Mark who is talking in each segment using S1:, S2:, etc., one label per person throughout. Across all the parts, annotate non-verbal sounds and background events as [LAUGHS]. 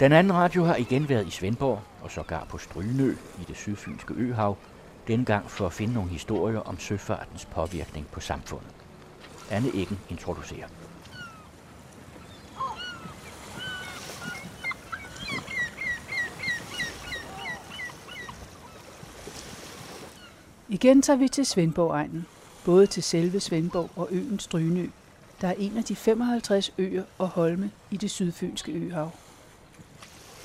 S1: Den anden radio har igen været i Svendborg og sågar på Strynø i det sydfynske øhav, dengang for at finde nogle historier om søfartens påvirkning på samfundet. Anne Eggen introducerer.
S2: Igen tager vi til Svendborg-egnen, både til selve Svendborg og øen Strynø, der er en af de 55 øer og holme i det sydfynske øhav.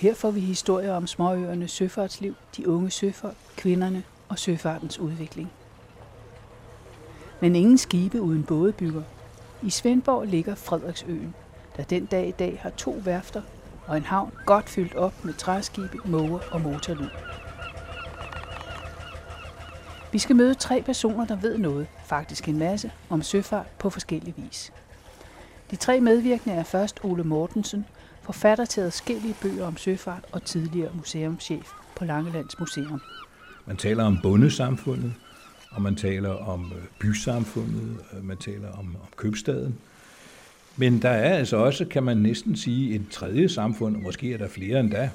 S2: Her får vi historier om småøernes søfartsliv, de unge søfolk, kvinderne og søfartens udvikling. Men ingen skibe uden bådebygger. I Svendborg ligger Frederiksøen, der den dag i dag har to værfter og en havn godt fyldt op med træskibe, måger og motorlyd. Vi skal møde tre personer, der ved noget, faktisk en masse, om søfart på forskellig vis. De tre medvirkende er først Ole Mortensen, forfatter til adskillige bøger om søfart og tidligere museumschef på Langelands Museum.
S3: Man taler om bondesamfundet, og man taler om øh, bysamfundet, man taler om, om købstaden. Men der er altså også, kan man næsten sige, et tredje samfund, og måske er der flere end da.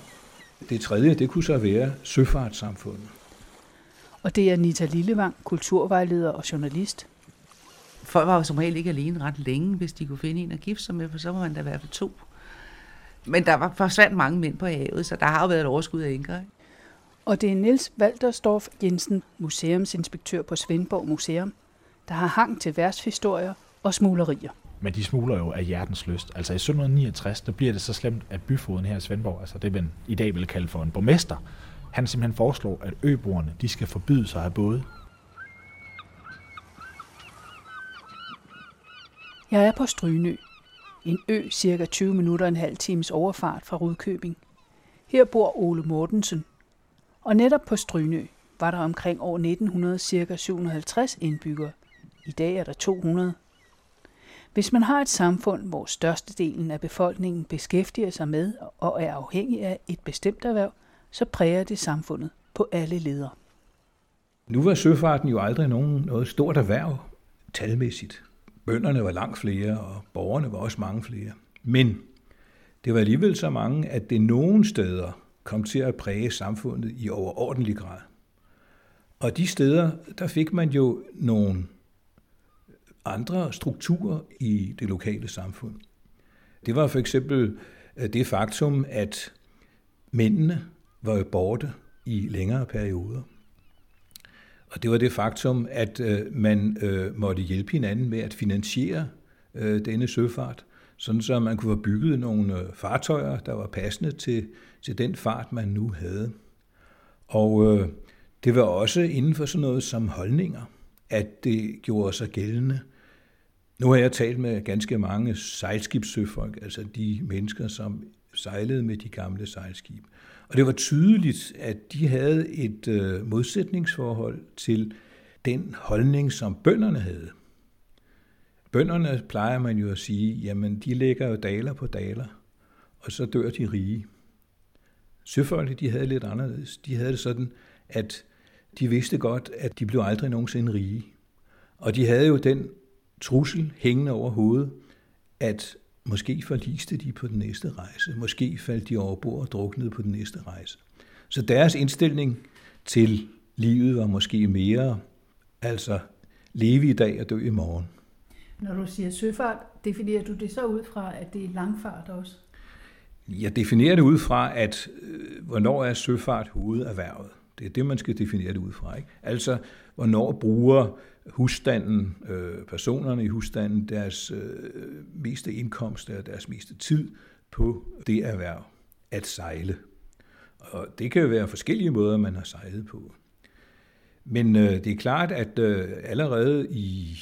S3: Det tredje, det kunne så være søfartssamfundet.
S2: Og det er Nita Lillevang, kulturvejleder og journalist.
S4: Folk var jo som regel ikke alene ret længe, hvis de kunne finde en at gifte sig med, for så var man da i hvert fald to. Men der var forsvandt mange mænd på havet, så der har jo været et overskud af enker. Ikke?
S2: Og det er Niels Walterstorff Jensen, museumsinspektør på Svendborg Museum, der har hang til værtshistorier og smuglerier.
S5: Men de smugler jo af hjertens lyst. Altså i 1769, der bliver det så slemt, at byfoden her i Svendborg, altså det man i dag vil kalde for en borgmester, han simpelthen foreslår, at øboerne de skal forbyde sig at have både.
S2: Jeg er på Strynø, en ø cirka 20 minutter og en halv times overfart fra Rudkøbing. Her bor Ole Mortensen, og netop på Strynø var der omkring år 1900 cirka 750 indbyggere. I dag er der 200. Hvis man har et samfund, hvor størstedelen af befolkningen beskæftiger sig med og er afhængig af et bestemt erhverv, så præger det samfundet på alle ledere.
S3: Nu var søfarten jo aldrig nogen, noget stort erhverv talmæssigt. Bønderne var langt flere, og borgerne var også mange flere. Men det var alligevel så mange, at det nogen steder kom til at præge samfundet i overordentlig grad. Og de steder, der fik man jo nogle andre strukturer i det lokale samfund. Det var for eksempel øh, det faktum, at mændene var borte i længere perioder. Og det var det faktum, at øh, man øh, måtte hjælpe hinanden med at finansiere øh, denne søfart, sådan så man kunne få bygget nogle øh, fartøjer, der var passende til, til den fart, man nu havde. Og øh, det var også inden for sådan noget som holdninger, at det gjorde sig gældende. Nu har jeg talt med ganske mange sejlskibssøfolk, altså de mennesker, som sejlede med de gamle sejlskib. Og det var tydeligt, at de havde et øh, modsætningsforhold til den holdning, som bønderne havde. Bønderne plejer man jo at sige, jamen de lægger jo daler på daler, og så dør de rige. Søfolkene, de havde lidt anderledes. De havde det sådan, at de vidste godt, at de blev aldrig nogensinde rige. Og de havde jo den trussel hængende over hovedet, at Måske forliste de på den næste rejse. Måske faldt de over bord og druknede på den næste rejse. Så deres indstilling til livet var måske mere, altså leve i dag og dø i morgen.
S2: Når du siger søfart, definerer du det så ud fra, at det er langfart også?
S3: Jeg definerer det ud fra, at øh, hvornår er søfart hovederhvervet. Det er det, man skal definere det ud fra. Ikke? Altså, hvornår bruger husstanden, øh, personerne i husstanden, deres øh, meste indkomst og deres meste tid på det erhverv at sejle. Og det kan jo være forskellige måder, man har sejlet på. Men øh, det er klart, at øh, allerede i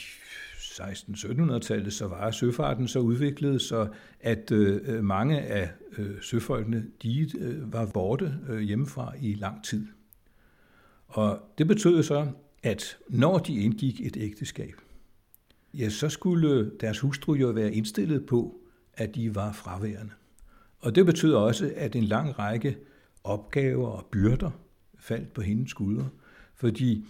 S3: 16-1700-tallet, så var søfarten så udviklet, så at øh, øh, mange af øh, søfolkene, de øh, var borte øh, hjemmefra i lang tid. Og det betød så, at når de indgik et ægteskab, ja, så skulle deres hustru jo være indstillet på, at de var fraværende. Og det betød også, at en lang række opgaver og byrder faldt på hendes skuldre, fordi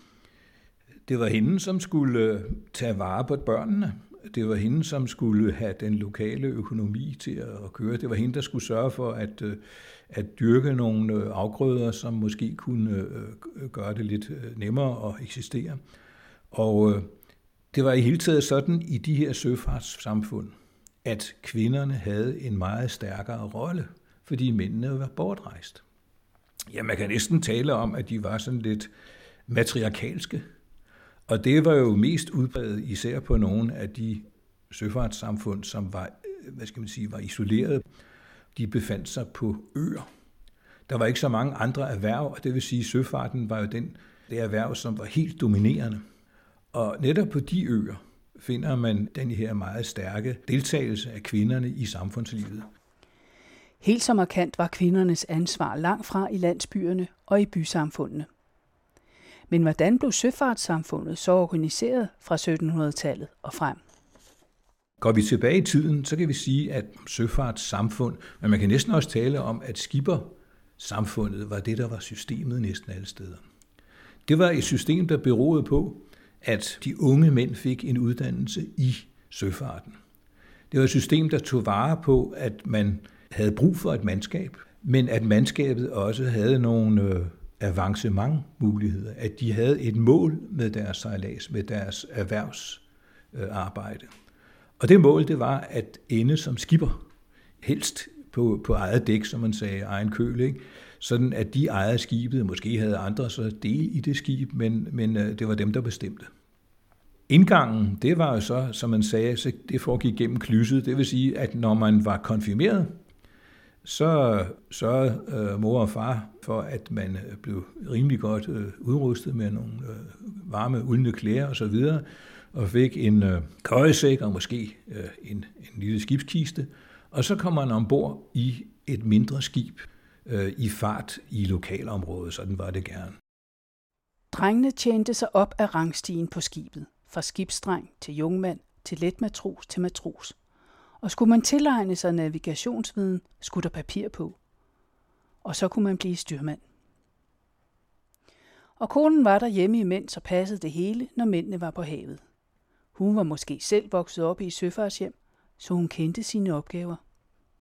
S3: det var hende, som skulle øh, tage vare på børnene. Det var hende, som skulle have den lokale økonomi til at køre. Det var hende, der skulle sørge for at, øh, at dyrke nogle øh, afgrøder, som måske kunne øh, gøre det lidt nemmere at eksistere. Og det var i hele taget sådan i de her søfartssamfund, at kvinderne havde en meget stærkere rolle, fordi mændene var bortrejst. Ja, man kan næsten tale om, at de var sådan lidt matriarkalske. Og det var jo mest udbredt især på nogle af de søfartssamfund, som var, øh, hvad skal man sige, var isoleret. De befandt sig på øer. Der var ikke så mange andre erhverv, og det vil sige, at søfarten var jo den, det erhverv, som var helt dominerende. Og netop på de øer finder man den her meget stærke deltagelse af kvinderne i samfundslivet.
S2: Helt så markant var kvindernes ansvar langt fra i landsbyerne og i bysamfundene. Men hvordan blev søfartssamfundet så organiseret fra 1700-tallet og frem?
S3: Går vi tilbage i tiden, så kan vi sige, at søfartssamfund, men man kan næsten også tale om, at skippersamfundet var det, der var systemet næsten alle steder. Det var et system, der beroede på, at de unge mænd fik en uddannelse i søfarten. Det var et system, der tog vare på, at man havde brug for et mandskab, men at mandskabet også havde nogle øh, avancementmuligheder, at de havde et mål med deres sejlads, med deres erhvervsarbejde. Og det mål, det var at ende som skipper, helst på, på eget dæk, som man sagde, egen køl, ikke? sådan at de ejede skibet, måske havde andre så del i det skib, men, men øh, det var dem, der bestemte. Indgangen, det var jo så, som man sagde, så det foregik gennem klyset, Det vil sige, at når man var konfirmeret, så sørgede øh, mor og far for, at man øh, blev rimelig godt øh, udrustet med nogle øh, varme, uldne klæder osv., og, så videre, og fik en øh, køjesæk og måske øh, en, en lille skibskiste, og så kommer man ombord i et mindre skib øh, i fart i lokalområdet, sådan var det gerne.
S2: Drengene tjente sig op af rangstigen på skibet, fra skibsdreng til jungmand, til letmatros til matros – og skulle man tilegne sig navigationsviden, skulle der papir på. Og så kunne man blive styrmand. Og konen var der hjemme imens og passede det hele, når mændene var på havet. Hun var måske selv vokset op i søfartshjem, så hun kendte sine opgaver.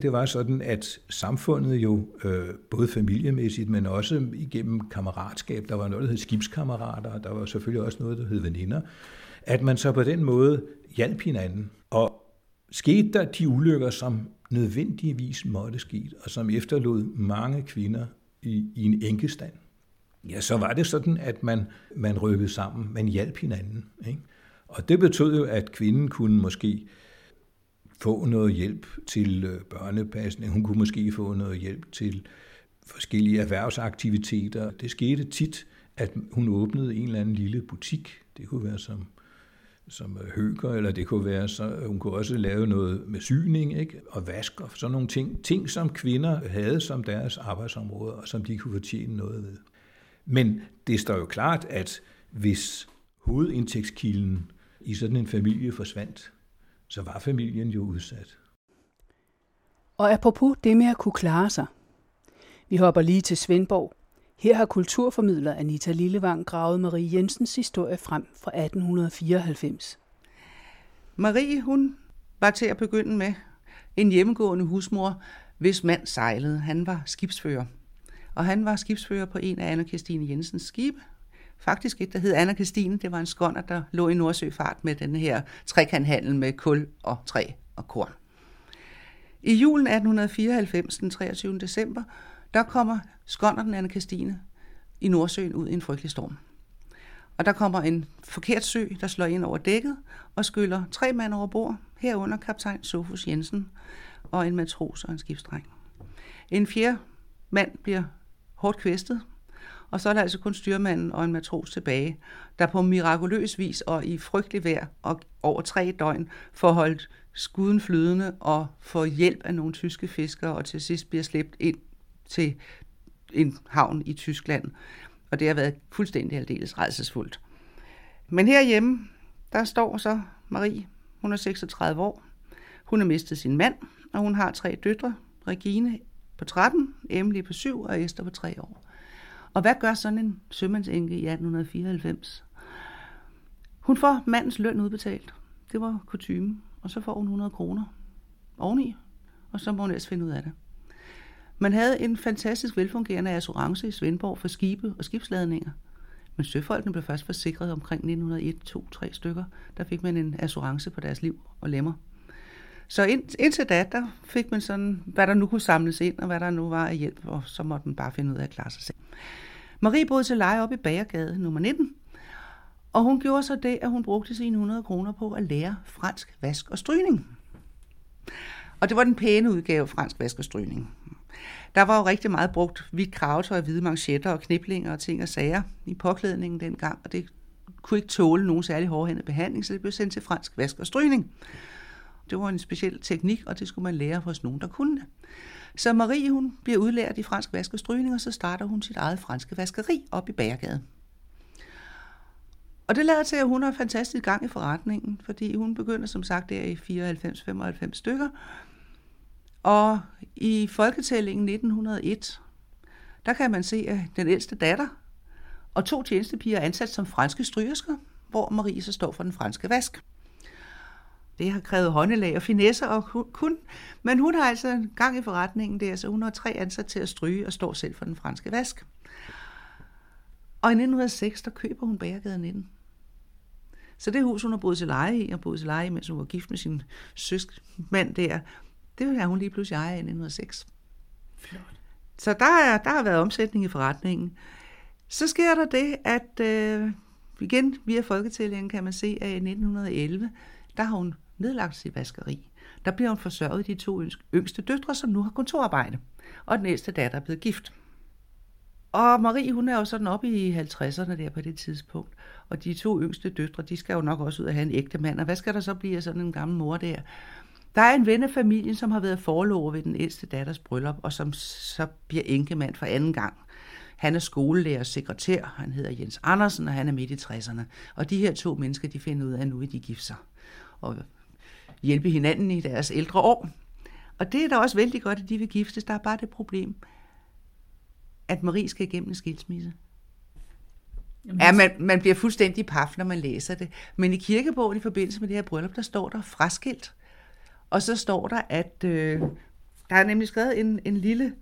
S3: Det var sådan, at samfundet jo, øh, både familiemæssigt, men også igennem kammeratskab, der var noget, der hed skibskammerater, og der var selvfølgelig også noget, der hed veninder, at man så på den måde hjalp hinanden. Og skete der de ulykker, som nødvendigvis måtte ske, og som efterlod mange kvinder i, i en enkestand, ja, så var det sådan, at man, man rykkede sammen, man hjalp hinanden. Ikke? Og det betød jo, at kvinden kunne måske få noget hjælp til øh, børnepasning, hun kunne måske få noget hjælp til forskellige erhvervsaktiviteter. Det skete tit, at hun åbnede en eller anden lille butik. Det kunne være som som øh, høger, eller det kunne være, så øh, hun kunne også lave noget med syning ikke? og vask og sådan nogle ting. Ting, som kvinder havde som deres arbejdsområde, og som de kunne fortjene noget ved. Men det står jo klart, at hvis hovedindtægtskilden i sådan en familie forsvandt, så var familien jo udsat.
S2: Og apropos det med at kunne klare sig. Vi hopper lige til Svendborg, her har kulturformidler Anita Lillevang gravet Marie Jensens historie frem fra 1894.
S4: Marie, hun var til at begynde med en hjemmegående husmor, hvis mand sejlede. Han var skibsfører. Og han var skibsfører på en af Anna Christine Jensens skibe. Faktisk et, der hed Anna Christine. Det var en skånder, der lå i Nordsøfart med den her trekanthandel med kul og træ og korn. I julen 1894, den 23. december, der kommer skånder den Anne Christine i Nordsøen ud i en frygtelig storm. Og der kommer en forkert sø, der slår ind over dækket og skyller tre mand over bord, herunder kaptajn Sofus Jensen og en matros og en skibsdreng. En fjerde mand bliver hårdt kvæstet, og så er der altså kun styrmanden og en matros tilbage, der på mirakuløs vis og i frygtelig vejr og over tre døgn får holdt skuden flydende og får hjælp af nogle tyske fiskere og til sidst bliver slæbt ind til en havn i Tyskland. Og det har været fuldstændig aldeles redselsfuldt. Men herhjemme, der står så Marie. Hun er 36 år. Hun har mistet sin mand, og hun har tre døtre. Regine på 13, Emily på 7 og Esther på 3 år. Og hvad gør sådan en sømandsenke i 1894? Hun får mandens løn udbetalt. Det var kutume. Og så får hun 100 kroner oveni, og så må hun ellers finde ud af det. Man havde en fantastisk velfungerende assurance i Svendborg for skibe og skibsladninger. Men søfolkene blev først forsikret omkring 1901, 2, 3 stykker. Der fik man en assurance på deres liv og lemmer. Så ind, indtil da, der fik man sådan, hvad der nu kunne samles ind, og hvad der nu var af hjælp, og så måtte man bare finde ud af at klare sig selv. Marie boede til leje op i Bagergade nummer 19, og hun gjorde så det, at hun brugte sine 100 kroner på at lære fransk vask og strygning. Og det var den pæne udgave fransk vask og strygning. Der var jo rigtig meget brugt hvidt kravetøj, hvide manchetter og kniblinger og ting og sager i påklædningen dengang, og det kunne ikke tåle nogen særlig hårdhændet behandling, så det blev sendt til fransk vask og stryning. Det var en speciel teknik, og det skulle man lære hos nogen, der kunne det. Så Marie hun bliver udlært i fransk vask og strygning, og så starter hun sit eget franske vaskeri op i Bagergade. Og det lader til, at hun har fantastisk gang i forretningen, fordi hun begynder som sagt der i 94-95 stykker. Og i folketællingen 1901, der kan man se, at den ældste datter og to tjenestepiger er ansat som franske strygersker, hvor Marie så står for den franske vask. Det har krævet håndelag og finesser og kun, men hun har altså gang i forretningen der, så hun har tre ansat til at stryge og står selv for den franske vask. Og i 1906, der køber hun Bagergade 19. Så det hus, hun har boet til leje i, og boet til leje, mens hun var gift med sin søskmand der, det har hun lige pludselig eje i 1906. Flot. Så der, er, der har været omsætning i forretningen. Så sker der det, at øh, igen via folketællingen kan man se, at i 1911, der har hun nedlagt sit vaskeri. Der bliver hun forsørget de to yngste døtre, som nu har kontorarbejde. Og den ældste datter er blevet gift. Og Marie, hun er jo sådan oppe i 50'erne der på det tidspunkt. Og de to yngste døtre, de skal jo nok også ud og have en ægte mand. Og hvad skal der så blive af sådan en gammel mor der? Der er en ven af familien, som har været forlover ved den ældste datters bryllup, og som så bliver enkemand for anden gang. Han er skolelærer og sekretær, han hedder Jens Andersen, og han er midt i 60'erne. Og de her to mennesker, de finder ud af, at nu vil de gifte sig. Og hjælpe hinanden i deres ældre år. Og det er da også vældig godt, at de vil giftes. Der er bare det problem, at Marie skal igennem en skilsmisse. Jamen, ja, man, man bliver fuldstændig paf, når man læser det. Men i kirkebogen i forbindelse med det her bryllup, der står der fraskilt. Og så står der, at øh, der er nemlig skrevet en, en lille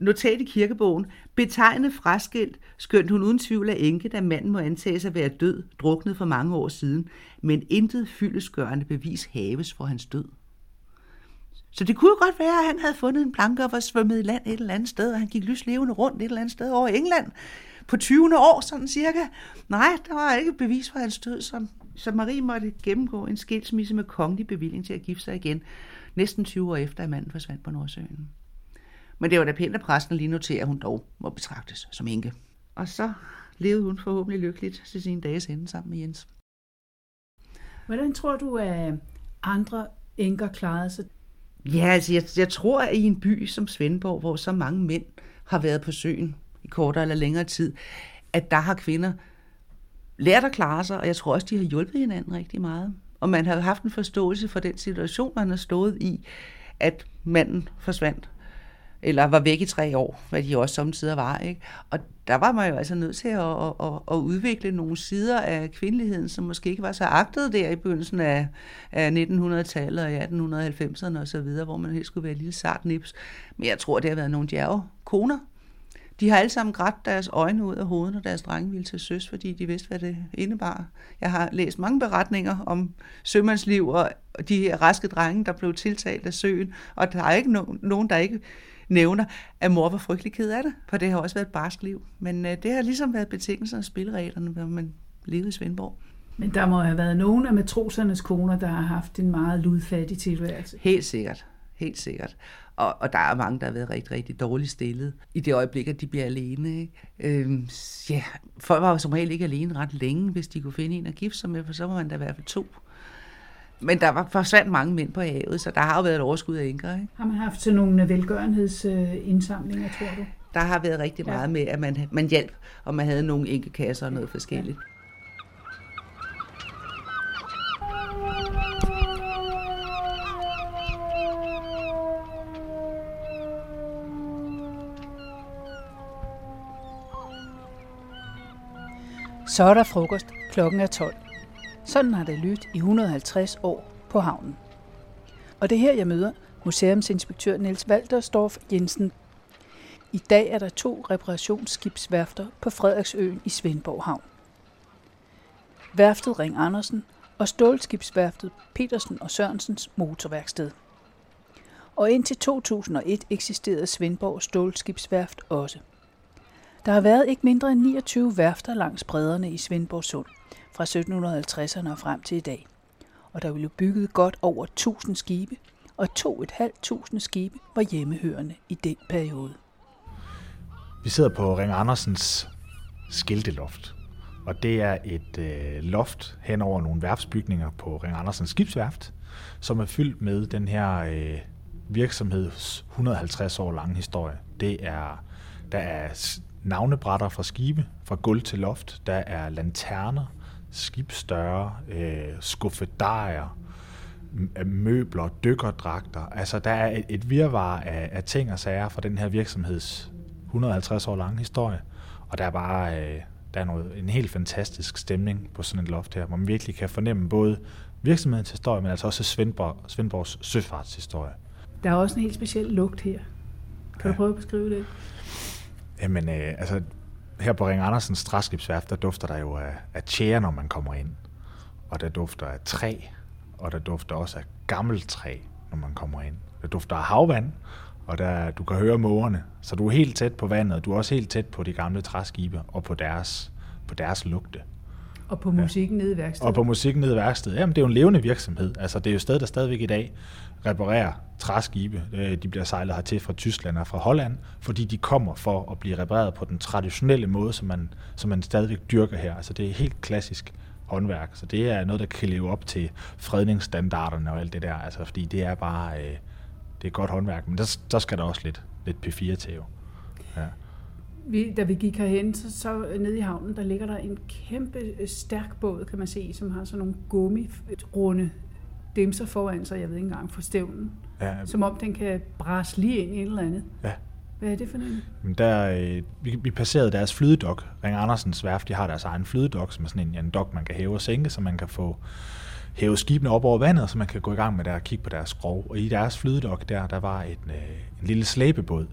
S4: notat i kirkebogen. betegne fraskilt, skønt hun uden tvivl er enke, da manden må antages at være død, druknet for mange år siden, men intet fyldesgørende bevis haves for hans død. Så det kunne godt være, at han havde fundet en planke og var svømmet i land et eller andet sted, og han gik lyslevende rundt et eller andet sted over England på 20. år, sådan cirka. Nej, der var ikke bevis for hans død, som, så Marie måtte gennemgå en skilsmisse med kongelig bevilling til at gifte sig igen, næsten 20 år efter, at manden forsvandt på Nordsøen. Men det var da pænt, at præsten lige noterer, at hun dog må betragtes som enke. Og så levede hun forhåbentlig lykkeligt til sine dages ende sammen med Jens.
S2: Hvordan tror du, at andre enker klarede sig?
S4: Ja, altså jeg, jeg tror, at i en by som Svendborg, hvor så mange mænd har været på søen i kortere eller længere tid, at der har kvinder lært at klare sig, og jeg tror også, de har hjulpet hinanden rigtig meget. Og man har haft en forståelse for den situation, man har stået i, at manden forsvandt eller var væk i tre år, hvad de også samtidig var. Ikke? Og der var man jo altså nødt til at, at, at, at udvikle nogle sider af kvindeligheden, som måske ikke var så agtet der i begyndelsen af, af 1900-tallet og 1890'erne osv., hvor man helt skulle være et lille sart nips. Men jeg tror, det har været nogle djerve koner, de har alle sammen grædt deres øjne ud af hovedet, når deres drenge ville til søs, fordi de vidste, hvad det indebar. Jeg har læst mange beretninger om sømandsliv og de her raske drenge, der blev tiltalt af søen, og der er ikke nogen, der ikke nævner, at mor var frygtelig ked af det, for det har også været et barsk liv. Men øh, det har ligesom været betingelserne og spillereglerne, når man levede i Svendborg.
S2: Men der må have været nogle af matrosernes koner, der har haft en meget ludfattig tilværelse.
S4: Helt sikkert. Helt sikkert. Og, og der er mange, der har været rigtig, rigtig dårligt stillet i det øjeblik, at de bliver alene. Ikke? Øhm, ja, folk var jo som regel ikke alene ret længe, hvis de kunne finde en at gifte sig med, for så var man da i hvert fald to. Men der var forsvandt mange mænd på havet, så der har jo været et overskud af enker. Ikke?
S2: Har man haft sådan nogle velgørenhedsindsamlinger, tror du?
S4: Der har været rigtig meget ja. med, at man, man hjalp, og man havde nogle enkekasser og noget forskelligt. Ja.
S2: Så er der frokost. Klokken er 12. Sådan har det lyttet i 150 år på havnen. Og det er her, jeg møder museumsinspektør Niels Waltersdorf Jensen. I dag er der to reparationsskibsværfter på Frederiksøen i Svendborg Havn. Værftet Ring Andersen og stålskibsværftet Petersen og Sørensens motorværksted. Og indtil 2001 eksisterede Svendborg Stålskibsværft også. Der har været ikke mindre end 29 værfter langs bredderne i Svendborg Sund fra 1750'erne og frem til i dag. Og der blev bygget godt over 1000 skibe, og 2.500 skibe var hjemmehørende i den periode.
S5: Vi sidder på Ring Andersens skilteloft, og det er et øh, loft hen over nogle værftsbygninger på Ring Andersens skibsværft, som er fyldt med den her øh, virksomheds 150 år lange historie. Det er, der er navnebrætter fra skibe, fra gulv til loft, der er lanterner, skibsdøre, øh, skuffedarier, møbler, dykkerdragter. Altså, der er et, et virvar af, af ting og sager fra den her virksomheds 150 år lange historie. Og der er bare øh, der er noget, en helt fantastisk stemning på sådan et loft her, hvor man virkelig kan fornemme både virksomhedens historie, men altså også Svendborg, Svendborgs søfartshistorie.
S2: Der er også en helt speciel lugt her. Kan ja. du prøve at beskrive det?
S5: Jamen, øh, altså, her på Ring Andersens træskibsværft, der dufter der jo af, af tjære, når man kommer ind. Og der dufter af træ, og der dufter også af gammelt træ, når man kommer ind. Der dufter af havvand, og der, du kan høre mågerne. Så du er helt tæt på vandet, og du er også helt tæt på de gamle træskibe og på deres, på deres lugte.
S2: Og på musikken ja. nede i værkstedet.
S5: Og på musikken nede i værkstedet. Jamen, det er jo en levende virksomhed. Altså, det er jo et sted, der stadigvæk i dag reparerer træskibe. Øh, de bliver sejlet hertil fra Tyskland og fra Holland, fordi de kommer for at blive repareret på den traditionelle måde, som man, som man stadigvæk dyrker her. Altså, det er helt klassisk håndværk. Så det er noget, der kan leve op til fredningsstandarderne og alt det der. Altså, fordi det er bare... Øh, det er godt håndværk, men der, der skal der også lidt, lidt P4 til jo. Ja.
S2: Vi, da vi gik herhen, så, så nede i havnen, der ligger der en kæmpe øh, stærk båd, kan man se, som har sådan nogle gummirunde dimser foran sig, jeg ved ikke engang, for stævnen. Ja. Som om den kan brase lige ind i et eller andet. Ja. Hvad er det for noget?
S5: Der, øh, vi, vi passerede deres flydedok. Ring Andersens værft, de har deres egen flydedok, som er sådan en, en dok, man kan hæve og sænke, så man kan få hæve skibene op over vandet, så man kan gå i gang med der at kigge på deres skrov. Og i deres flydedok der, der var en, øh, en lille slæbebåd, en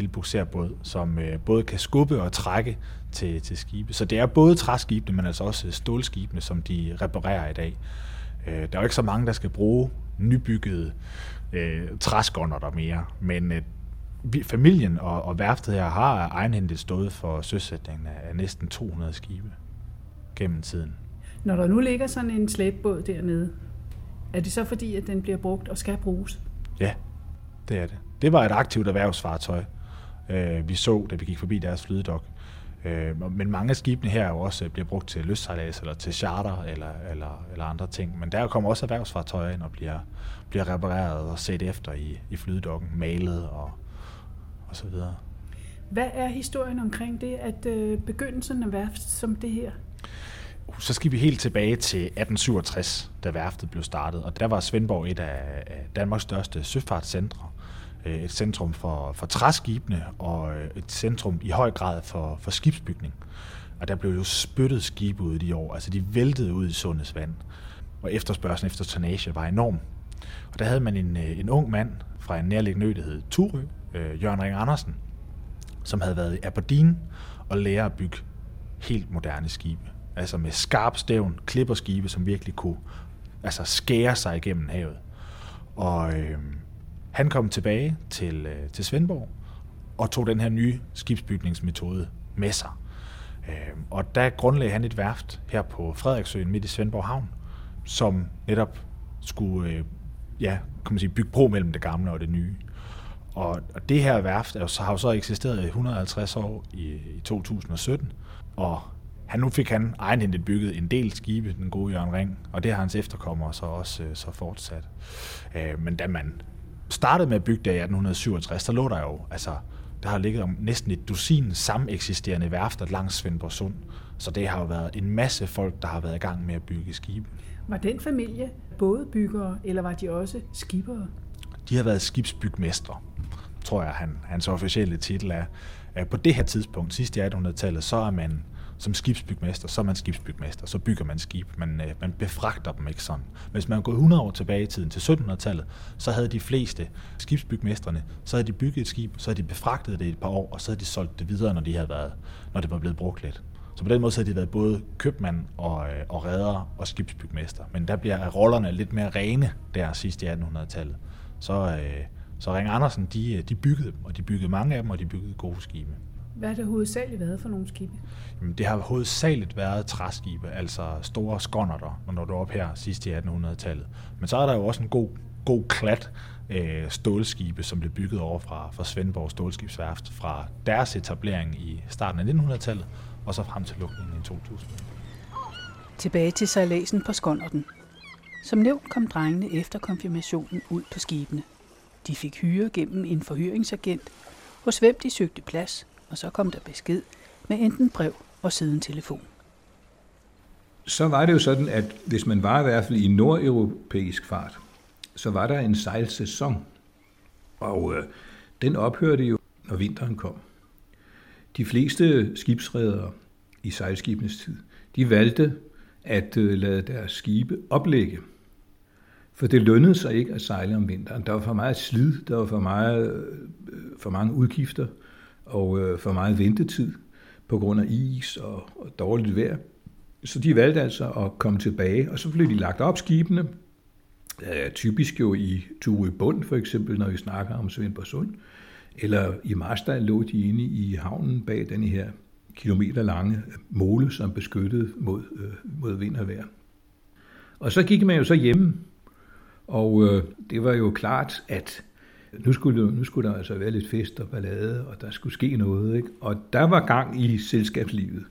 S5: lille bukserbåd, som øh, både kan skubbe og trække til, til skibe. Så det er både træskibene, men altså også stålskibene, som de reparerer i dag. Øh, der er jo ikke så mange, der skal bruge nybyggede øh, træskånder der mere, men øh, familien og, og værftet her har egenhændigt stået for søsætningen af, af næsten 200 skibe gennem tiden.
S2: Når der nu ligger sådan en slæbbåd dernede, er det så fordi, at den bliver brugt og skal bruges?
S5: Ja, det er det. Det var et aktivt erhvervsfartøj, øh, vi så, da vi gik forbi deres flydedok. Øh, men mange af skibene her er jo også bliver brugt til lystsejlads eller til charter eller, eller, eller andre ting. Men der kommer også erhvervsfartøjer ind og bliver, bliver repareret og set efter i, i flydedokken, malet og, og så videre.
S2: Hvad er historien omkring det, at øh, begyndelsen af værft som det her?
S5: så skal vi helt tilbage til 1867, da værftet blev startet, og der var Svendborg et af Danmarks største søfartscentre. Øh, et centrum for, for træskibene og øh, et centrum i høj grad for, for skibsbygning. Og der blev jo spyttet skibe ud i de år, altså de væltede ud i sundets vand. Og efterspørgselen efter tonnage var enorm. Og der havde man en, øh, en ung mand fra en nærliggende ø, der hed Turø, øh, Jørgen Ring Andersen, som havde været i Aberdeen og lære at bygge helt moderne skibe altså med skarp stævn, klipperskibe, som virkelig kunne altså skære sig igennem havet. Og øh, han kom tilbage til, øh, til Svendborg og tog den her nye skibsbygningsmetode med sig. Øh, og der grundlagde han et værft her på Frederiksøen midt i Svendborg Havn, som netop skulle øh, ja, kan man sige, bygge bro mellem det gamle og det nye. Og, og det her værft er jo, så, har jo så eksisteret i 150 år i, i 2017, og han, nu fik han egenhændigt bygget en del skibe, den gode Jørgen Ring, og det har hans efterkommere så også øh, så fortsat. Øh, men da man startede med at bygge det i 1867, der lå der jo, altså, der har ligget om næsten et dusin sameksisterende værfter langs Svendborg Sund. Så det har jo været en masse folk, der har været i gang med at bygge skibe.
S2: Var den familie både byggere, eller var de også skibere?
S5: De har været skibsbygmestre, tror jeg, han, hans officielle titel er. På det her tidspunkt, sidst i 1800-tallet, så er man som skibsbygmester, så er man skibsbygmester, så bygger man skib. Man, øh, man befragter dem ikke sådan. Hvis man går 100 år tilbage i tiden, til 1700-tallet, så havde de fleste skibsbygmesterne, så havde de bygget et skib, så havde de befragtet det et par år, og så havde de solgt det videre, når, de havde været, når det var blevet brugt lidt. Så på den måde så har de været både købmand og, øh, og redder og skibsbygmester. Men der bliver rollerne lidt mere rene der sidst i 1800-tallet. Så, øh, så Ring Andersen, de, øh, de byggede dem, og de byggede mange af dem, og de byggede gode skibe.
S2: Hvad har det hovedsageligt været for nogle skibe?
S5: Jamen, det har hovedsageligt været træskibe, altså store skånderter, når du er op her sidst i 1800-tallet. Men så er der jo også en god, god klat øh, stålskibe, som blev bygget over fra, fra Svendborg Stålskibsværft fra deres etablering i starten af 1900-tallet, og så frem til lukningen i 2000.
S2: Tilbage til sejladsen på Skonnerten. Som nævnt kom drengene efter konfirmationen ud på skibene. De fik hyre gennem en forhyringsagent, hos hvem de søgte plads, og så kom der besked med enten brev og siden telefon.
S3: Så var det jo sådan, at hvis man var i hvert fald i nordeuropæisk fart, så var der en sejlsæson, og øh, den ophørte jo, når vinteren kom. De fleste skibsredere i sejlskibenes tid, de valgte at øh, lade deres skibe oplægge. For det lønnede sig ikke at sejle om vinteren. Der var for meget slid, der var for, meget, øh, øh for mange udgifter og øh, for meget ventetid på grund af is og, og dårligt vejr. Så de valgte altså at komme tilbage, og så blev de lagt op skibene, typisk jo i Ture Bund for eksempel, når vi snakker om Svendborgsund, eller i Marstal lå de inde i havnen bag den her kilometer lange mole, som beskyttede mod, øh, mod vind og vejr. Og så gik man jo så hjemme, og øh, det var jo klart, at nu skulle, nu skulle der altså være lidt fest og ballade, og der skulle ske noget. Ikke? Og der var gang i selskabslivet.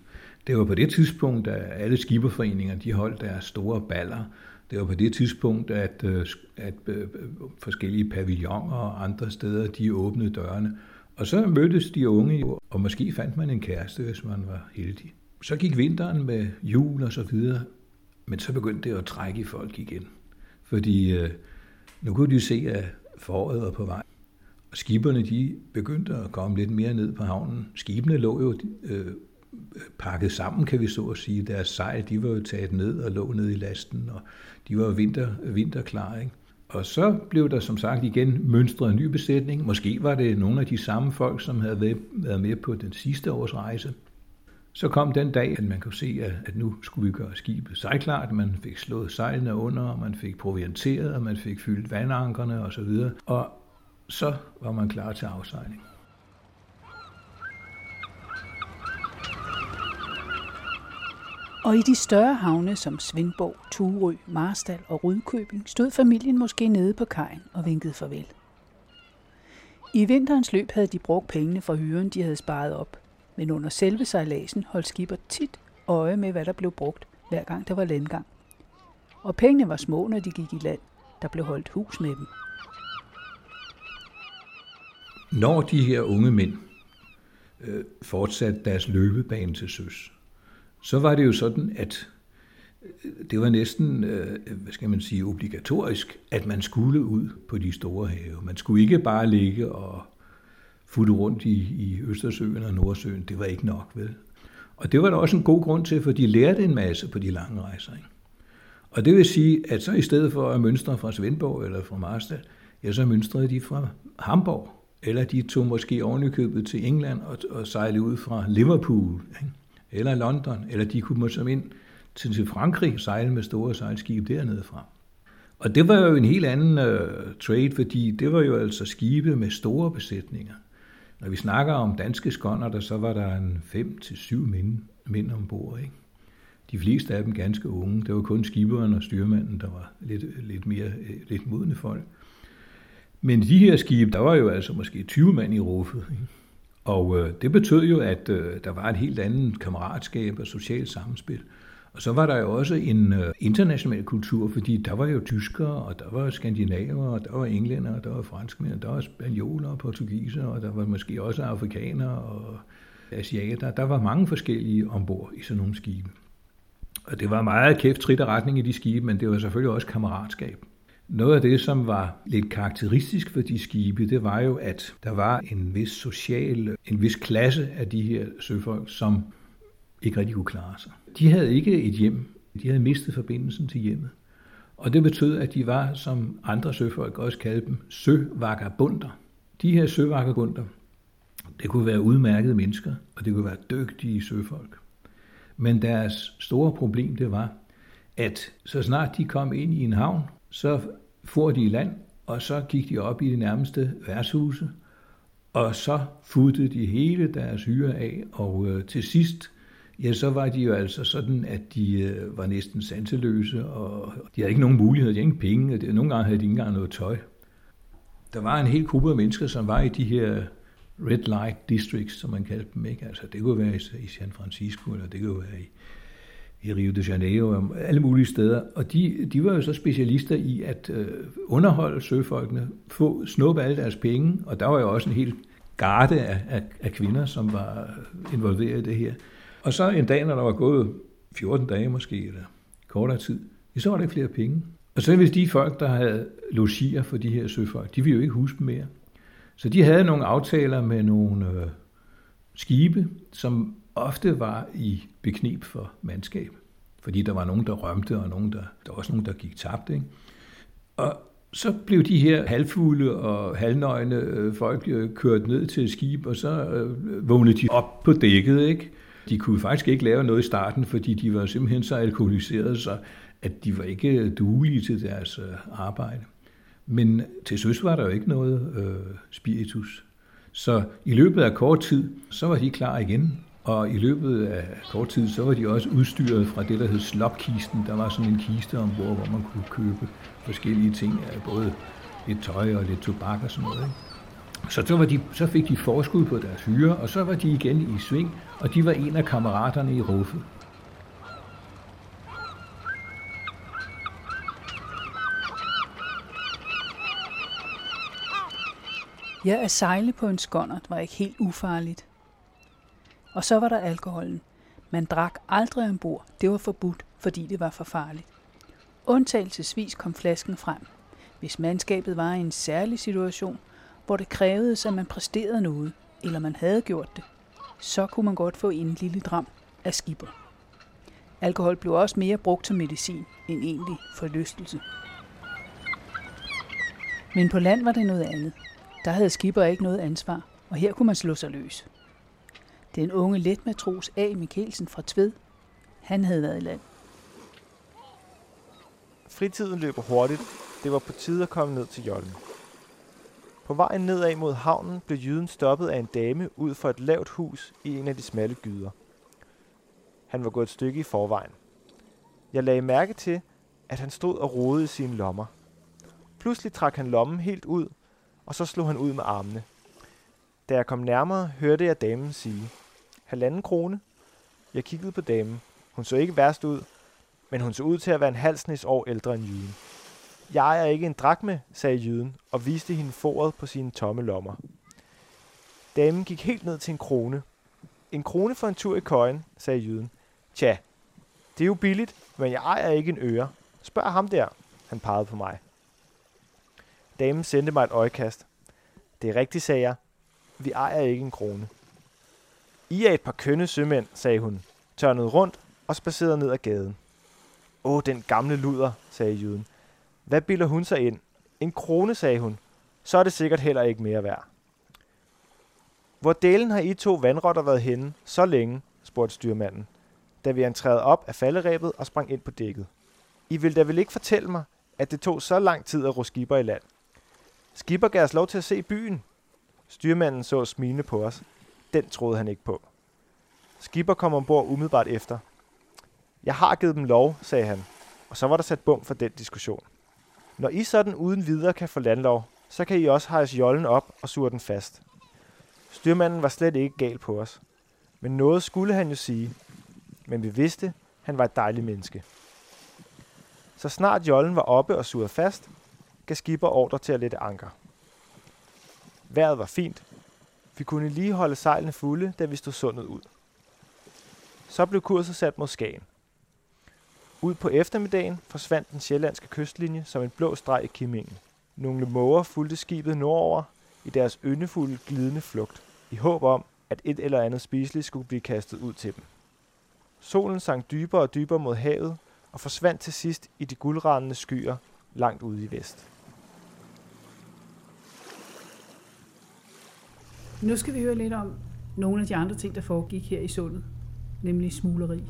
S3: Det var på det tidspunkt, at alle skiberforeninger de holdt deres store baller. Det var på det tidspunkt, at, øh, at øh, øh, forskellige pavilloner og andre steder, de åbnede dørene. Og så mødtes de unge, og måske fandt man en kæreste, hvis man var heldig. Så gik vinteren med jul og så videre, men så begyndte det at trække i folk igen. Fordi øh, nu kunne de se, at foråret var på vej. Og skiberne de begyndte at komme lidt mere ned på havnen. Skibene lå jo øh, pakket sammen, kan vi så at sige. Deres sejl, de var jo taget ned og lå ned i lasten, og de var vinter, vinterklar. Ikke? Og så blev der som sagt igen mønstret en ny besætning. Måske var det nogle af de samme folk, som havde været med på den sidste års rejse. Så kom den dag, at man kunne se, at nu skulle vi gøre skibet sejklart. Man fik slået sejlene under, og man fik provianteret, og man fik fyldt vandankerne osv. Og så var man klar til afsejling.
S2: Og i de større havne som Svendborg, Turø, Marstal og Rydkøbing stod familien måske nede på kajen og vinkede farvel. I vinterens løb havde de brugt pengene fra hyren, de havde sparet op, men under selve sejladsen holdt skipper tit øje med, hvad der blev brugt, hver gang der var landgang. Og pengene var små, når de gik i land. Der blev holdt hus med dem.
S3: Når de her unge mænd øh, fortsatte deres løbebane til søs, så var det jo sådan, at øh, det var næsten, øh, hvad skal man sige, obligatorisk, at man skulle ud på de store have. Man skulle ikke bare ligge og futte rundt i, i Østersøen og Nordsøen. Det var ikke nok, vel? Og det var der også en god grund til, for de lærte en masse på de lange rejser. Ikke? Og det vil sige, at så i stedet for at mønstre fra Svendborg eller fra Marstal, ja, så mønstrede de fra Hamburg. Eller de tog måske ovenikøbet til England og, og sejlede ud fra Liverpool. Ikke? eller London, eller de kunne måske ind til, til Frankrig sejle med store sejlskibe dernede fra. Og det var jo en helt anden uh, trade, fordi det var jo altså skibe med store besætninger. Når vi snakker om danske skånder, der så var der en 5-7 mænd, mænd ombord. Ikke? De fleste af dem ganske unge. Det var kun skiberen og styrmanden, der var lidt, lidt mere øh, lidt modne folk. Men de her skibe, der var jo altså måske 20 mand i ruffet. Ikke? Og øh, det betød jo, at øh, der var et helt andet kammeratskab og socialt samspil. Og så var der jo også en øh, international kultur, fordi der var jo tyskere, og der var skandinaver, og der var englænder, og der var franskmænd, og der var spanioler og portugiser, og der var måske også afrikanere og asiater. Der var mange forskellige ombord i sådan nogle skibe. Og det var meget kæft trit retning i de skibe, men det var selvfølgelig også kammeratskab. Noget af det, som var lidt karakteristisk for de skibe, det var jo, at der var en vis social, en vis klasse af de her søfolk, som ikke rigtig kunne klare sig. De havde ikke et hjem. De havde mistet forbindelsen til hjemmet. Og det betød, at de var, som andre søfolk også kaldte dem, søvagabunder. De her søvagabunder, det kunne være udmærkede mennesker, og det kunne være dygtige søfolk. Men deres store problem, det var, at så snart de kom ind i en havn, så for de i land, og så gik de op i det nærmeste værtshuse, og så futtede de hele deres hyre af, og øh, til sidst, ja, så var de jo altså sådan, at de øh, var næsten sanseløse, og de havde ikke nogen muligheder, de havde ingen penge, og nogle gange havde de ikke engang noget tøj. Der var en hel gruppe af mennesker, som var i de her red light districts, som man kaldte dem. Ikke? Altså, det kunne være i San Francisco, eller det kunne være i, i Rio de Janeiro, alle mulige steder. Og de, de var jo så specialister i at øh, underholde søfolkene, få snuppe alle deres penge, og der var jo også en hel garde af, af, af kvinder, som var involveret i det her. Og så en dag, når der var gået 14 dage måske, eller kortere tid, så var der ikke flere penge. Og så hvis de folk, der havde logier for de her søfolk, de ville jo ikke huske dem mere. Så de havde nogle aftaler med nogle øh, skibe, som ofte var i beknep for mandskab. Fordi der var nogen, der rømte, og nogen, der, der var også nogen, der gik tabt. Ikke? Og så blev de her halvfugle og halvnøgne øh, folk øh, kørt ned til et skib, og så øh, vågnede de op på dækket. Ikke? De kunne faktisk ikke lave noget i starten, fordi de var simpelthen så alkoholiserede, så at de var ikke duelige til deres øh, arbejde. Men til søs var der jo ikke noget øh, spiritus. Så i løbet af kort tid, så var de klar igen. Og i løbet af kort tid, så var de også udstyret fra det, der hed slopkisten. Der var sådan en kiste ombord, hvor man kunne købe forskellige ting, både lidt tøj og lidt tobak og sådan noget. Ikke? Så, så, var de, så fik de forskud på deres hyre, og så var de igen i sving, og de var en af kammeraterne i Ruffe.
S2: Ja, at sejle på en skonnert var ikke helt ufarligt. Og så var der alkoholen. Man drak aldrig ombord. Det var forbudt, fordi det var for farligt. Undtagelsesvis kom flasken frem, hvis mandskabet var i en særlig situation, hvor det krævede, at man præsterede noget, eller man havde gjort det, så kunne man godt få en lille dram af skipper. Alkohol blev også mere brugt som medicin end egentlig forlystelse. Men på land var det noget andet. Der havde skipper ikke noget ansvar, og her kunne man slå sig løs. Den unge letmatros A. Mikkelsen fra Tved, han havde været i land.
S6: Fritiden løber hurtigt. Det var på tide at komme ned til Jollen. På vejen nedad mod havnen blev jyden stoppet af en dame ud for et lavt hus i en af de smalle gyder. Han var gået et stykke i forvejen. Jeg lagde mærke til, at han stod og rodede i sine lommer. Pludselig trak han lommen helt ud og så slog han ud med armene. Da jeg kom nærmere, hørte jeg damen sige, halvanden krone. Jeg kiggede på damen. Hun så ikke værst ud, men hun så ud til at være en halvsnes år ældre end jyden. Jeg er ikke en drakme, sagde jyden og viste hende foret på sine tomme lommer. Damen gik helt ned til en krone. En krone for en tur i køjen, sagde jyden. Tja, det er jo billigt, men jeg ejer ikke en øre. Spørg ham der, han pegede på mig. Damen sendte mig et øjekast. Det er rigtigt, sagde jeg. Vi ejer ikke en krone. I er et par kønne sømænd, sagde hun, tørnede rundt og spacerede ned ad gaden. Åh, den gamle luder, sagde jyden. Hvad bilder hun sig ind? En krone, sagde hun. Så er det sikkert heller ikke mere værd. Hvor delen har I to vandrotter været henne så længe, spurgte styrmanden, da vi entrerede op af falderæbet og sprang ind på dækket. I vil da vel ikke fortælle mig, at det tog så lang tid at ro skibber i land? Skibber gav os lov til at se byen. Styrmanden så smilende på os. Den troede han ikke på. Skipper kom ombord umiddelbart efter. Jeg har givet dem lov, sagde han, og så var der sat bum for den diskussion. Når I sådan uden videre kan få landlov, så kan I også hejse jollen op og sure den fast. Styrmanden var slet ikke gal på os. Men noget skulle han jo sige. Men vi vidste, han var et dejligt menneske. Så snart jollen var oppe og suret fast, gav skipper ordre til at lette anker. Vejret var fint. Vi kunne lige holde sejlene fulde, da vi stod sundet ud. Så blev kurset sat mod Skagen. Ud på eftermiddagen forsvandt den sjællandske kystlinje som en blå streg i Kimmingen. Nogle måger fulgte skibet nordover i deres yndefulde glidende flugt, i håb om, at et eller andet spiseligt skulle blive kastet ud til dem. Solen sank dybere og dybere mod havet og forsvandt til sidst i de guldrandende skyer langt ude i vest.
S2: Nu skal vi høre lidt om nogle af de andre ting, der foregik her i sundet, nemlig smugleri.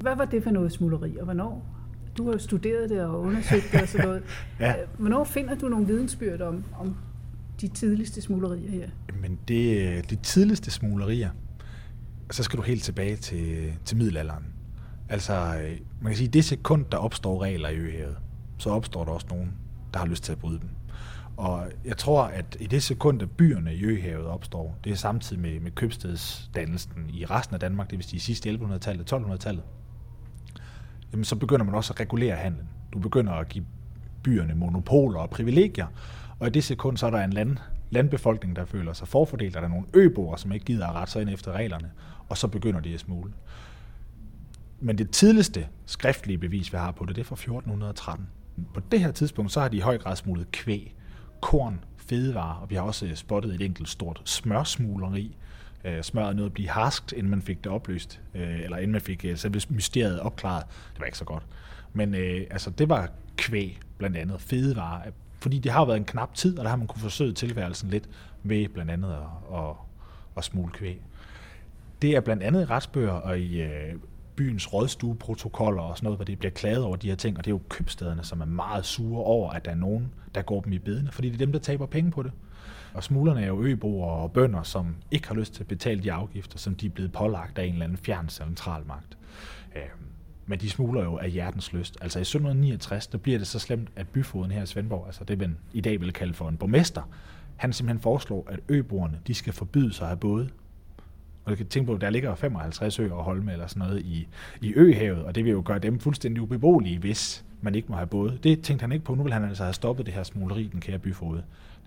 S2: Hvad var det for noget smugleri, og hvornår? Du har jo studeret det og undersøgt det og sådan noget. [LAUGHS]
S5: Ja.
S2: Hvornår finder du nogle vidensbyrd om, om de tidligste smuglerier her?
S5: Men det, de tidligste smuglerier, så skal du helt tilbage til, til middelalderen. Altså, øh, man kan sige, det sekund, der opstår regler i øhavet, så opstår der også nogen, der har lyst til at bryde dem. Og jeg tror, at i det sekund, at byerne i øhavet opstår, det er samtidig med, med købstedsdannelsen i resten af Danmark, det vil sige sidst 1100-tallet, 1200-tallet, jamen så begynder man også at regulere handlen. Du begynder at give byerne monopoler og privilegier, og i det sekund, så er der en land, landbefolkning, der føler sig forfordelt, og der er nogle øboere, som ikke gider at rette sig ind efter reglerne, og så begynder de at smule. Men det tidligste skriftlige bevis, vi har på det, det er fra 1413. På det her tidspunkt, så har de i høj grad smuglet kvæg, korn, fedevarer, og vi har også spottet et enkelt stort smørsmugleri. Øh, smøret nåede at blive harskt, inden man fik det opløst, øh, eller inden man fik øh, selve mysteriet opklaret. Det var ikke så godt. Men øh, altså, det var kvæg, blandt andet fedevarer, fordi det har været en knap tid, og der har man kunne forsøge tilværelsen lidt ved blandt andet at, at, at smule kvæg. Det er blandt andet i retsbøger og i øh, byens rådstueprotokoller og sådan noget, hvor det bliver klaget over de her ting, og det er jo købstederne, som er meget sure over, at der er nogen, der går dem i bedene, fordi det er dem, der taber penge på det. Og smuglerne er jo øboere og bønder, som ikke har lyst til at betale de afgifter, som de er blevet pålagt af en eller anden fjern centralmagt. Øhm, men de smugler jo af hjertens lyst. Altså i 1769, der bliver det så slemt, at byfoden her i Svendborg, altså det man i dag vil kalde for en borgmester, han simpelthen foreslår, at øboerne, de skal forbyde sig at have både. Og du kan tænke på, at der ligger 55 øer og holme eller sådan noget i, i øhavet, og det vil jo gøre dem fuldstændig ubeboelige, hvis man ikke må have både. Det tænkte han ikke på. Nu vil han altså have stoppet det her smugleri, den kære byfod.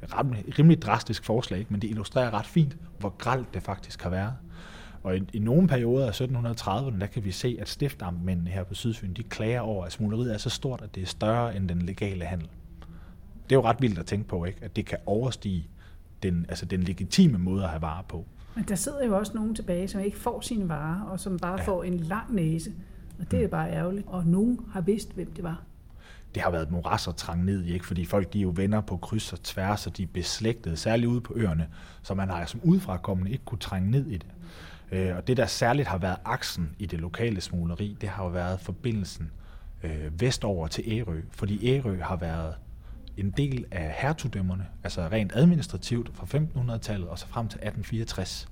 S5: Det er et rimelig drastisk forslag, men det illustrerer ret fint, hvor gralt det faktisk har været. Og i, i nogle perioder af 1730'erne, der kan vi se, at stiftamtmændene her på Sydfyn, de klager over, at smugleriet er så stort, at det er større end den legale handel. Det er jo ret vildt at tænke på, ikke? at det kan overstige den, altså den legitime måde at have varer på.
S2: Men der sidder jo også nogen tilbage, som ikke får sine varer, og som bare ja. får en lang næse. Og det er mm. bare ærgerligt. Og nogen har vidst, hvem det var.
S5: Det har været moras at trænge ned i, ikke? fordi folk de er jo venner på kryds og tværs, og de er beslægtede, særligt ude på øerne, så man har som udefrakommende ikke kunne trænge ned i det. Øh, og det, der særligt har været aksen i det lokale smugleri, det har jo været forbindelsen øh, vestover til Ærø, fordi Ærø har været en del af hertugdømmerne, altså rent administrativt fra 1500-tallet og så frem til 1864.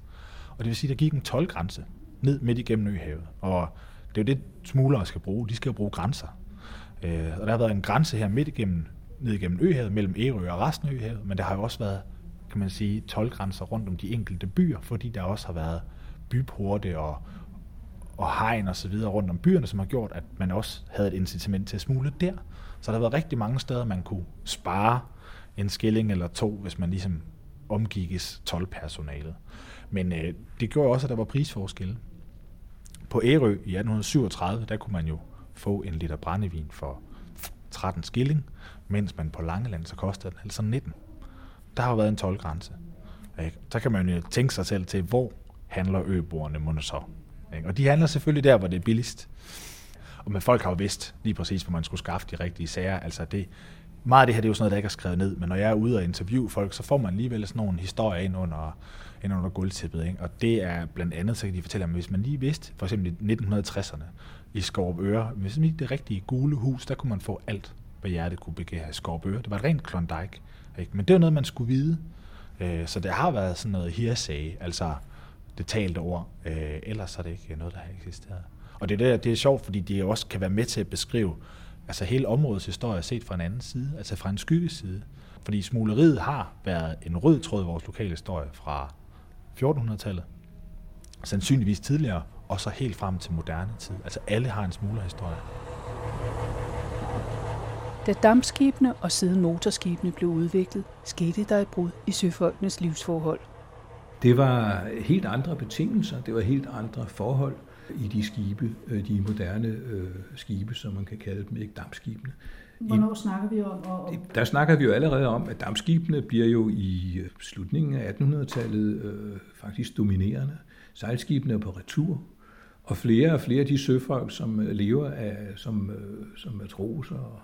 S5: Og det vil sige, at der gik en tolvgrænse ned midt igennem Øhavet. Og det er jo det, smuglere skal bruge. De skal jo bruge grænser. Øh, og der har været en grænse her midt igennem, ned igennem Øhavet, mellem Ærø og resten af Øhavet, men der har jo også været, kan man sige, tolvgrænser rundt om de enkelte byer, fordi der også har været byporte og, og hegn og så videre rundt om byerne, som har gjort, at man også havde et incitament til at smule der. Så der har været rigtig mange steder, man kunne spare en skilling eller to, hvis man ligesom omgikkes tolvpersonalet. Men øh, det gjorde også, at der var prisforskelle. På Ærø i 1837, der kunne man jo få en liter brændevin for 13 skilling, mens man på Langeland, så kostede den altså 19. Der har jo været en tolvgrænse. Så kan man jo tænke sig selv til, hvor handler øboerne mon så. Og de handler selvfølgelig der, hvor det er billigst. Og men folk har jo vidst lige præcis, hvor man skulle skaffe de rigtige sager. Altså det, meget af det her det er jo sådan noget, der ikke er skrevet ned, men når jeg er ude og interviewe folk, så får man alligevel sådan nogle historier ind under, ind under guldtippet. Ikke? Og det er blandt andet, så kan de fortælle, at hvis man lige vidste, for eksempel i 1960'erne i Skorp Øre, hvis man det rigtige gule hus, der kunne man få alt, hvad hjertet kunne begære i Skorp Øre. Det var et rent Klondike. Ikke? Men det var noget, man skulle vide. Øh, så det har været sådan noget hearsay, altså det talte ord. Øh, ellers er det ikke noget, der har eksisteret. Og det er, det er sjovt, fordi det også kan være med til at beskrive altså hele områdets historie set fra en anden side, altså fra en skyggeside. Fordi smugleriet har været en rød tråd i vores lokale historie fra 1400-tallet, sandsynligvis tidligere, og så helt frem til moderne tid. Altså alle har en smuglerhistorie.
S2: Da dampskibene og siden motorskibene blev udviklet, skete der et brud i søfolkenes livsforhold.
S3: Det var helt andre betingelser, det var helt andre forhold i de skibe, øh, de moderne øh, skibe, som man kan kalde dem, ikke dampskibene.
S2: Hvornår I, snakker vi om? Og...
S3: Der snakker vi jo allerede om, at dampskibene bliver jo i øh, slutningen af 1800-tallet øh, faktisk dominerende. Sejlskibene er på retur, Og flere og flere af de søfolk, som øh, lever af, som, øh, som matroser og,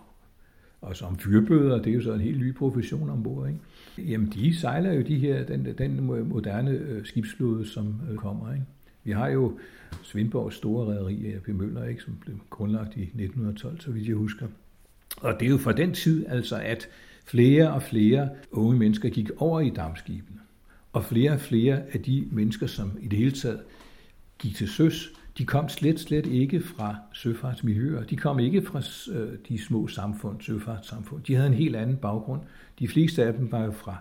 S3: og som fyrbøder, det er jo så en helt ny profession ombord, ikke? Jamen, de sejler jo de her, den, den moderne øh, skibsflåde, som øh, kommer, ikke? Vi har jo Svendborgs store rædderi, A.P. Møller, ikke, som blev grundlagt i 1912, så vidt jeg husker. Og det er jo fra den tid altså, at flere og flere unge mennesker gik over i dammskibene. Og flere og flere af de mennesker, som i det hele taget gik til søs, de kom slet, slet ikke fra søfartsmiljøer. De kom ikke fra øh, de små samfund, søfartssamfund. De havde en helt anden baggrund. De fleste af dem var jo fra,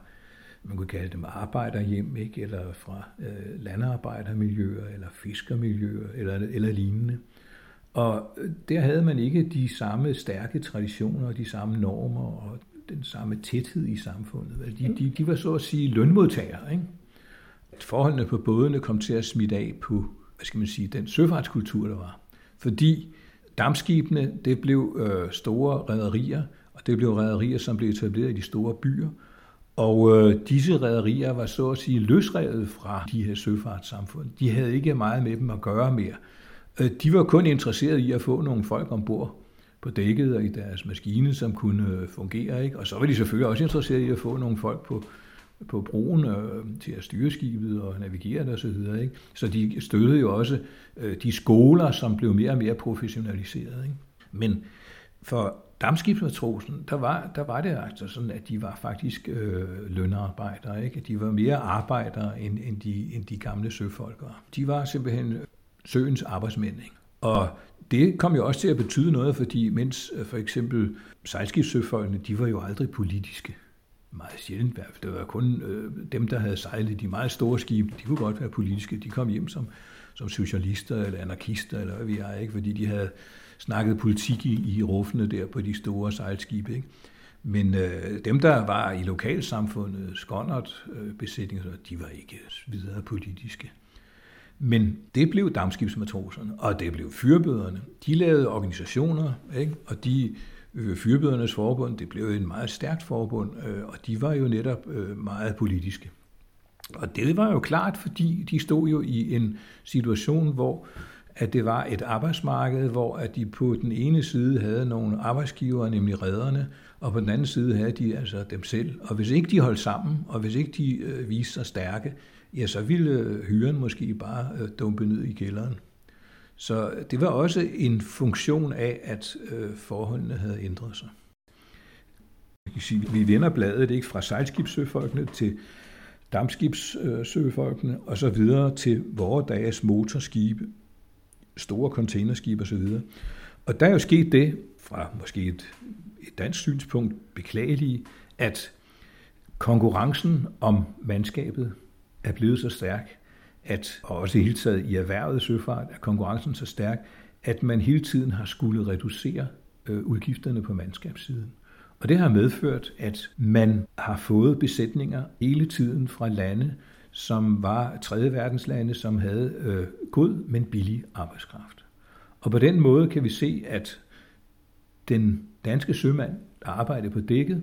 S3: man kunne kalde dem arbejderhjem, ikke? eller fra øh, landarbejdermiljøer, eller fiskermiljøer, eller, eller lignende. Og øh, der havde man ikke de samme stærke traditioner, de samme normer og den samme tæthed i samfundet. De, de, de var så at sige lønmodtagere. Ikke? At forholdene på bådene kom til at smitte af på hvad skal man sige, den søfartskultur, der var. Fordi dammskibene, det blev øh, store rædderier, og det blev rædderier, som blev etableret i de store byer. Og øh, disse rædderier var så at sige løsrevet fra de her søfartssamfund. De havde ikke meget med dem at gøre mere. Øh, de var kun interesserede i at få nogle folk ombord på dækket og i deres maskine, som kunne øh, fungere. Ikke? Og så var de selvfølgelig også interesserede i at få nogle folk på, på broen øh, til at styre skibet og navigere det osv. Så, ikke? så de støttede jo også øh, de skoler, som blev mere og mere professionaliseret. Ikke? Men for dammskibsmatrosen, der var, der var det altså sådan, at de var faktisk øh, lønarbejdere. Ikke? De var mere arbejdere end, end, de, end de gamle søfolkere. De var simpelthen søens arbejdsmænd. Ikke? Og det kom jo også til at betyde noget, fordi mens øh, for eksempel sejlskibssøfolkene, de var jo aldrig politiske meget sjældent hvert fald. Det var kun øh, dem, der havde sejlet de meget store skibe, de kunne godt være politiske. De kom hjem som, som socialister eller anarkister, eller hvad vi er, ikke? fordi de havde snakket politik i, i ruffene der på de store sejlskibe. Ikke? Men øh, dem, der var i lokalsamfundet, skåndert øh, besætninger, de var ikke videre politiske. Men det blev dammskibsmatroserne, og det blev fyrbøderne. De lavede organisationer, ikke? og de øh, Fyrbødernes forbund, det blev et meget stærkt forbund, øh, og de var jo netop øh, meget politiske. Og det var jo klart, fordi de stod jo i en situation, hvor at det var et arbejdsmarked, hvor at de på den ene side havde nogle arbejdsgivere, nemlig redderne, og på den anden side havde de altså dem selv. Og hvis ikke de holdt sammen, og hvis ikke de øh, viste sig stærke, ja, så ville øh, hyren måske bare øh, dumpe ned i kælderen. Så det var også en funktion af, at øh, forholdene havde ændret sig. Vi vender bladet ikke fra sejlskibssøfolkene til dammskibssøfolkene øh, og så videre til vores dages motorskibe, store containerskibe osv. Og der er jo sket det, fra måske et, et dansk synspunkt beklagelige, at konkurrencen om mandskabet er blevet så stærk, at, og også hele taget i erhvervet søfart, er konkurrencen så stærk, at man hele tiden har skulle reducere øh, udgifterne på mandskabssiden. Og det har medført, at man har fået besætninger hele tiden fra lande, som var tredje verdenslande, som havde øh, god, men billig arbejdskraft. Og på den måde kan vi se, at den danske sømand, der arbejdede på dækket,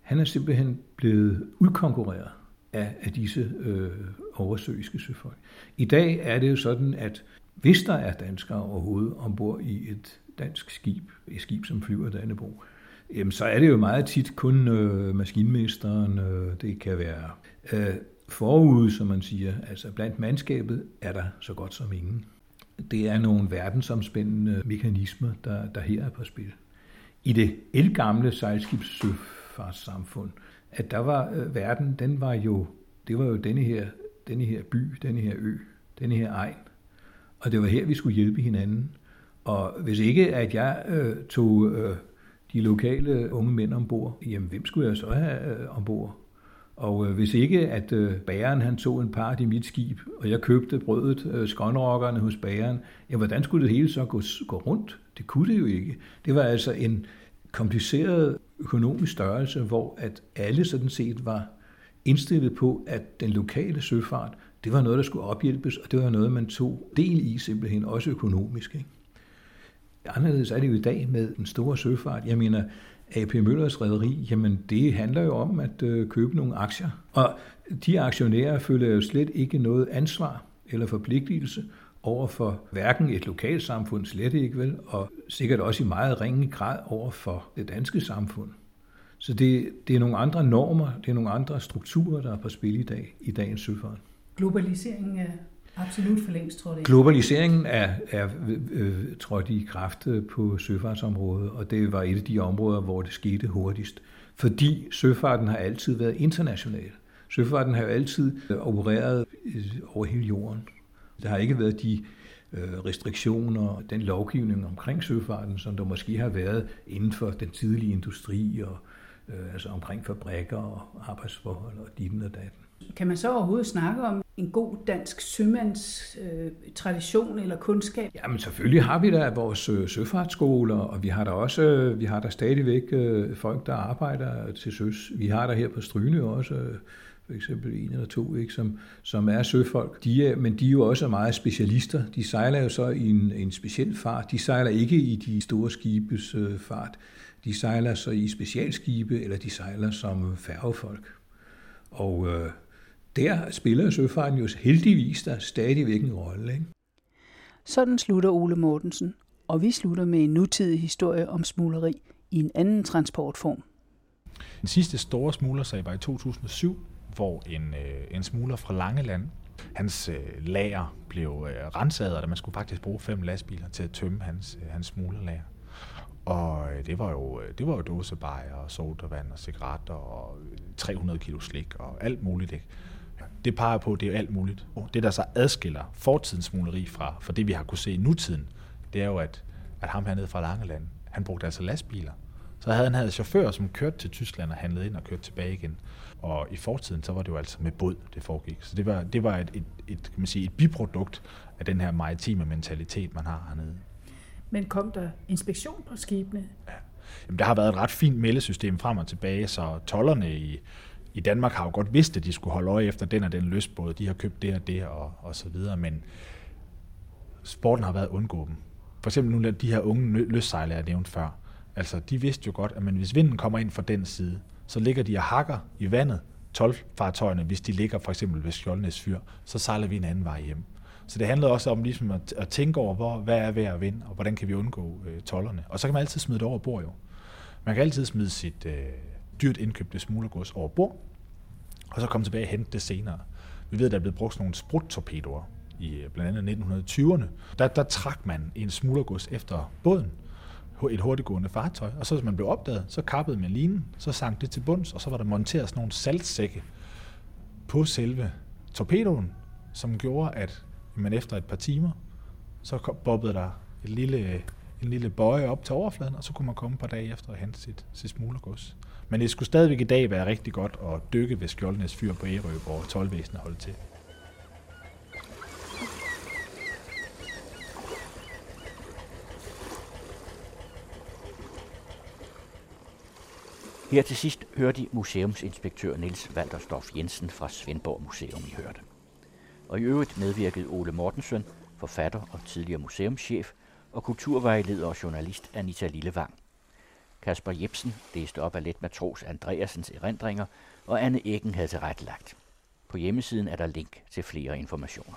S3: han er simpelthen blevet udkonkurreret af, af disse øh, oversøiske søfolk. I dag er det jo sådan, at hvis der er danskere overhovedet ombord i et dansk skib, et skib, som flyver Dannebro, jamen så er det jo meget tit kun øh, maskinmesteren, øh, det kan være øh, forude, som man siger, altså blandt mandskabet er der så godt som ingen. Det er nogle verdensomspændende mekanismer, der, der her er på spil. I det elgamle sejlskibssøfartssamfund, at der var øh, verden, den var jo, det var jo denne her, denne her by, denne her ø, denne her egen. Og det var her, vi skulle hjælpe hinanden. Og hvis ikke, at jeg øh, tog øh, de lokale unge mænd ombord, jamen hvem skulle jeg så have øh, ombord? Og øh, hvis ikke, at øh, bæren han tog en part i mit skib, og jeg købte brødet, øh, skånrokkerne hos bæren, ja, hvordan skulle det hele så gå, gå rundt? Det kunne det jo ikke. Det var altså en kompliceret økonomisk størrelse, hvor at alle sådan set var indstillet på, at den lokale søfart, det var noget, der skulle ophjælpes, og det var noget, man tog del i simpelthen, også økonomisk. Ikke? Anderledes er det jo i dag med den store søfart. Jeg mener, AP Møllers rederi, jamen det handler jo om at øh, købe nogle aktier. Og de aktionærer føler jo slet ikke noget ansvar eller forpligtelse over for hverken et lokalsamfund, slet ikke vel, og sikkert også i meget ringe grad over for det danske samfund. Så det, det er nogle andre normer, det er nogle andre strukturer, der er på spil i dag, i dagens søfart.
S2: Globaliseringen er absolut for længst tror jeg.
S3: Globaliseringen er, er øh, trådt i kraft øh, på søfartsområdet, og det var et af de områder, hvor det skete hurtigst. Fordi søfarten har altid været international. Søfarten har jo altid øh, opereret øh, over hele jorden. Der har ikke været de restriktioner og den lovgivning omkring søfarten, som der måske har været inden for den tidlige industri og øh, altså omkring fabrikker og arbejdsforhold og ditten og datten.
S2: Kan man så overhovedet snakke om en god dansk sømands øh, tradition eller kundskab?
S3: Jamen selvfølgelig har vi da vores øh, søfartsskoler, og vi har der også øh, vi har der stadigvæk øh, folk, der arbejder til søs. Vi har der her på Stryne også øh, for eksempel en eller to, ikke, som, som er søfolk. De er, men de er jo også meget specialister. De sejler jo så i en, en speciel fart. De sejler ikke i de store skibes øh, fart. De sejler så i specialskibe, eller de sejler som færgefolk. Og øh, der spiller søfarten jo heldigvis der stadigvæk en rolle. Ikke?
S2: Sådan slutter Ole Mortensen, og vi slutter med en nutidig historie om smugleri i en anden transportform.
S5: Den sidste store smuglersag var i 2007, hvor en, øh, en smugler fra Langeland, hans øh, lager blev øh, renset, og man skulle faktisk bruge fem lastbiler til at tømme hans, øh, hans smuglerlager. Og det var jo, det var jo dåsebajer og sodavand og cigaretter og 300 kilo slik og alt muligt. Ikke? Det peger på, at det er alt muligt. Det, der så adskiller fortidens smugleri fra, fra det, vi har kunne se i nutiden, det er jo, at, at ham hernede fra Langeland, han brugte altså lastbiler. Så havde han havde chauffør, som kørte til Tyskland og handlede ind og kørte tilbage igen. Og i fortiden, så var det jo altså med båd, det foregik. Så det var, det var et, et, et, kan man sige, et biprodukt af den her maritime mentalitet, man har hernede.
S2: Men kom der inspektion på skibene? Ja.
S5: Jamen, der har været et ret fint meldesystem frem og tilbage, så tollerne i, i Danmark har jo godt vidst, at de skulle holde øje efter den og den løsbåd. De har købt det og det og, og så videre, men sporten har været undgå dem. For eksempel nu de her unge løssejlere, jeg nævnte før. Altså, de vidste jo godt, at man, hvis vinden kommer ind fra den side, så ligger de og hakker i vandet, 12 fartøjerne, hvis de ligger for eksempel ved Skjoldnæs fyr, så sejler vi en anden vej hjem. Så det handlede også om ligesom at, at tænke over, hvor, hvad er ved at vinde, og hvordan kan vi undgå øh, tollerne. Og så kan man altid smide det over bord jo. Man kan altid smide sit øh, dyrt indkøbte smuglergods over bord, og så komme tilbage og hente det senere. Vi ved, at der er blevet brugt sådan nogle spruttorpedoer i øh, blandt andet 1920'erne. Der, der trak man en smuglergods efter båden, et hurtiggående fartøj, og så hvis man blev opdaget, så kappede man linen, så sank det til bunds, og så var der monteret sådan nogle saltsække på selve torpedoen, som gjorde, at man efter et par timer, så bobbede der et lille, øh, en lille bøje op til overfladen, og så kunne man komme et par dage efter og hente sit, sit smuglergods. Men det skulle stadigvæk i dag være rigtig godt at dykke ved Skjoldnes fyr på Ærø, hvor tolvvæsenet holdt til.
S1: Her til sidst hørte museumsinspektør Niels Waltersdorf Jensen fra Svendborg Museum, I hørte. Og i øvrigt medvirkede Ole Mortensen, forfatter og tidligere museumschef, og kulturvejleder og journalist Anita Lillevang. Kasper Jebsen læste op af let matros Andreasens erindringer, og Anne Eggen havde tilrettelagt. På hjemmesiden er der link til flere informationer.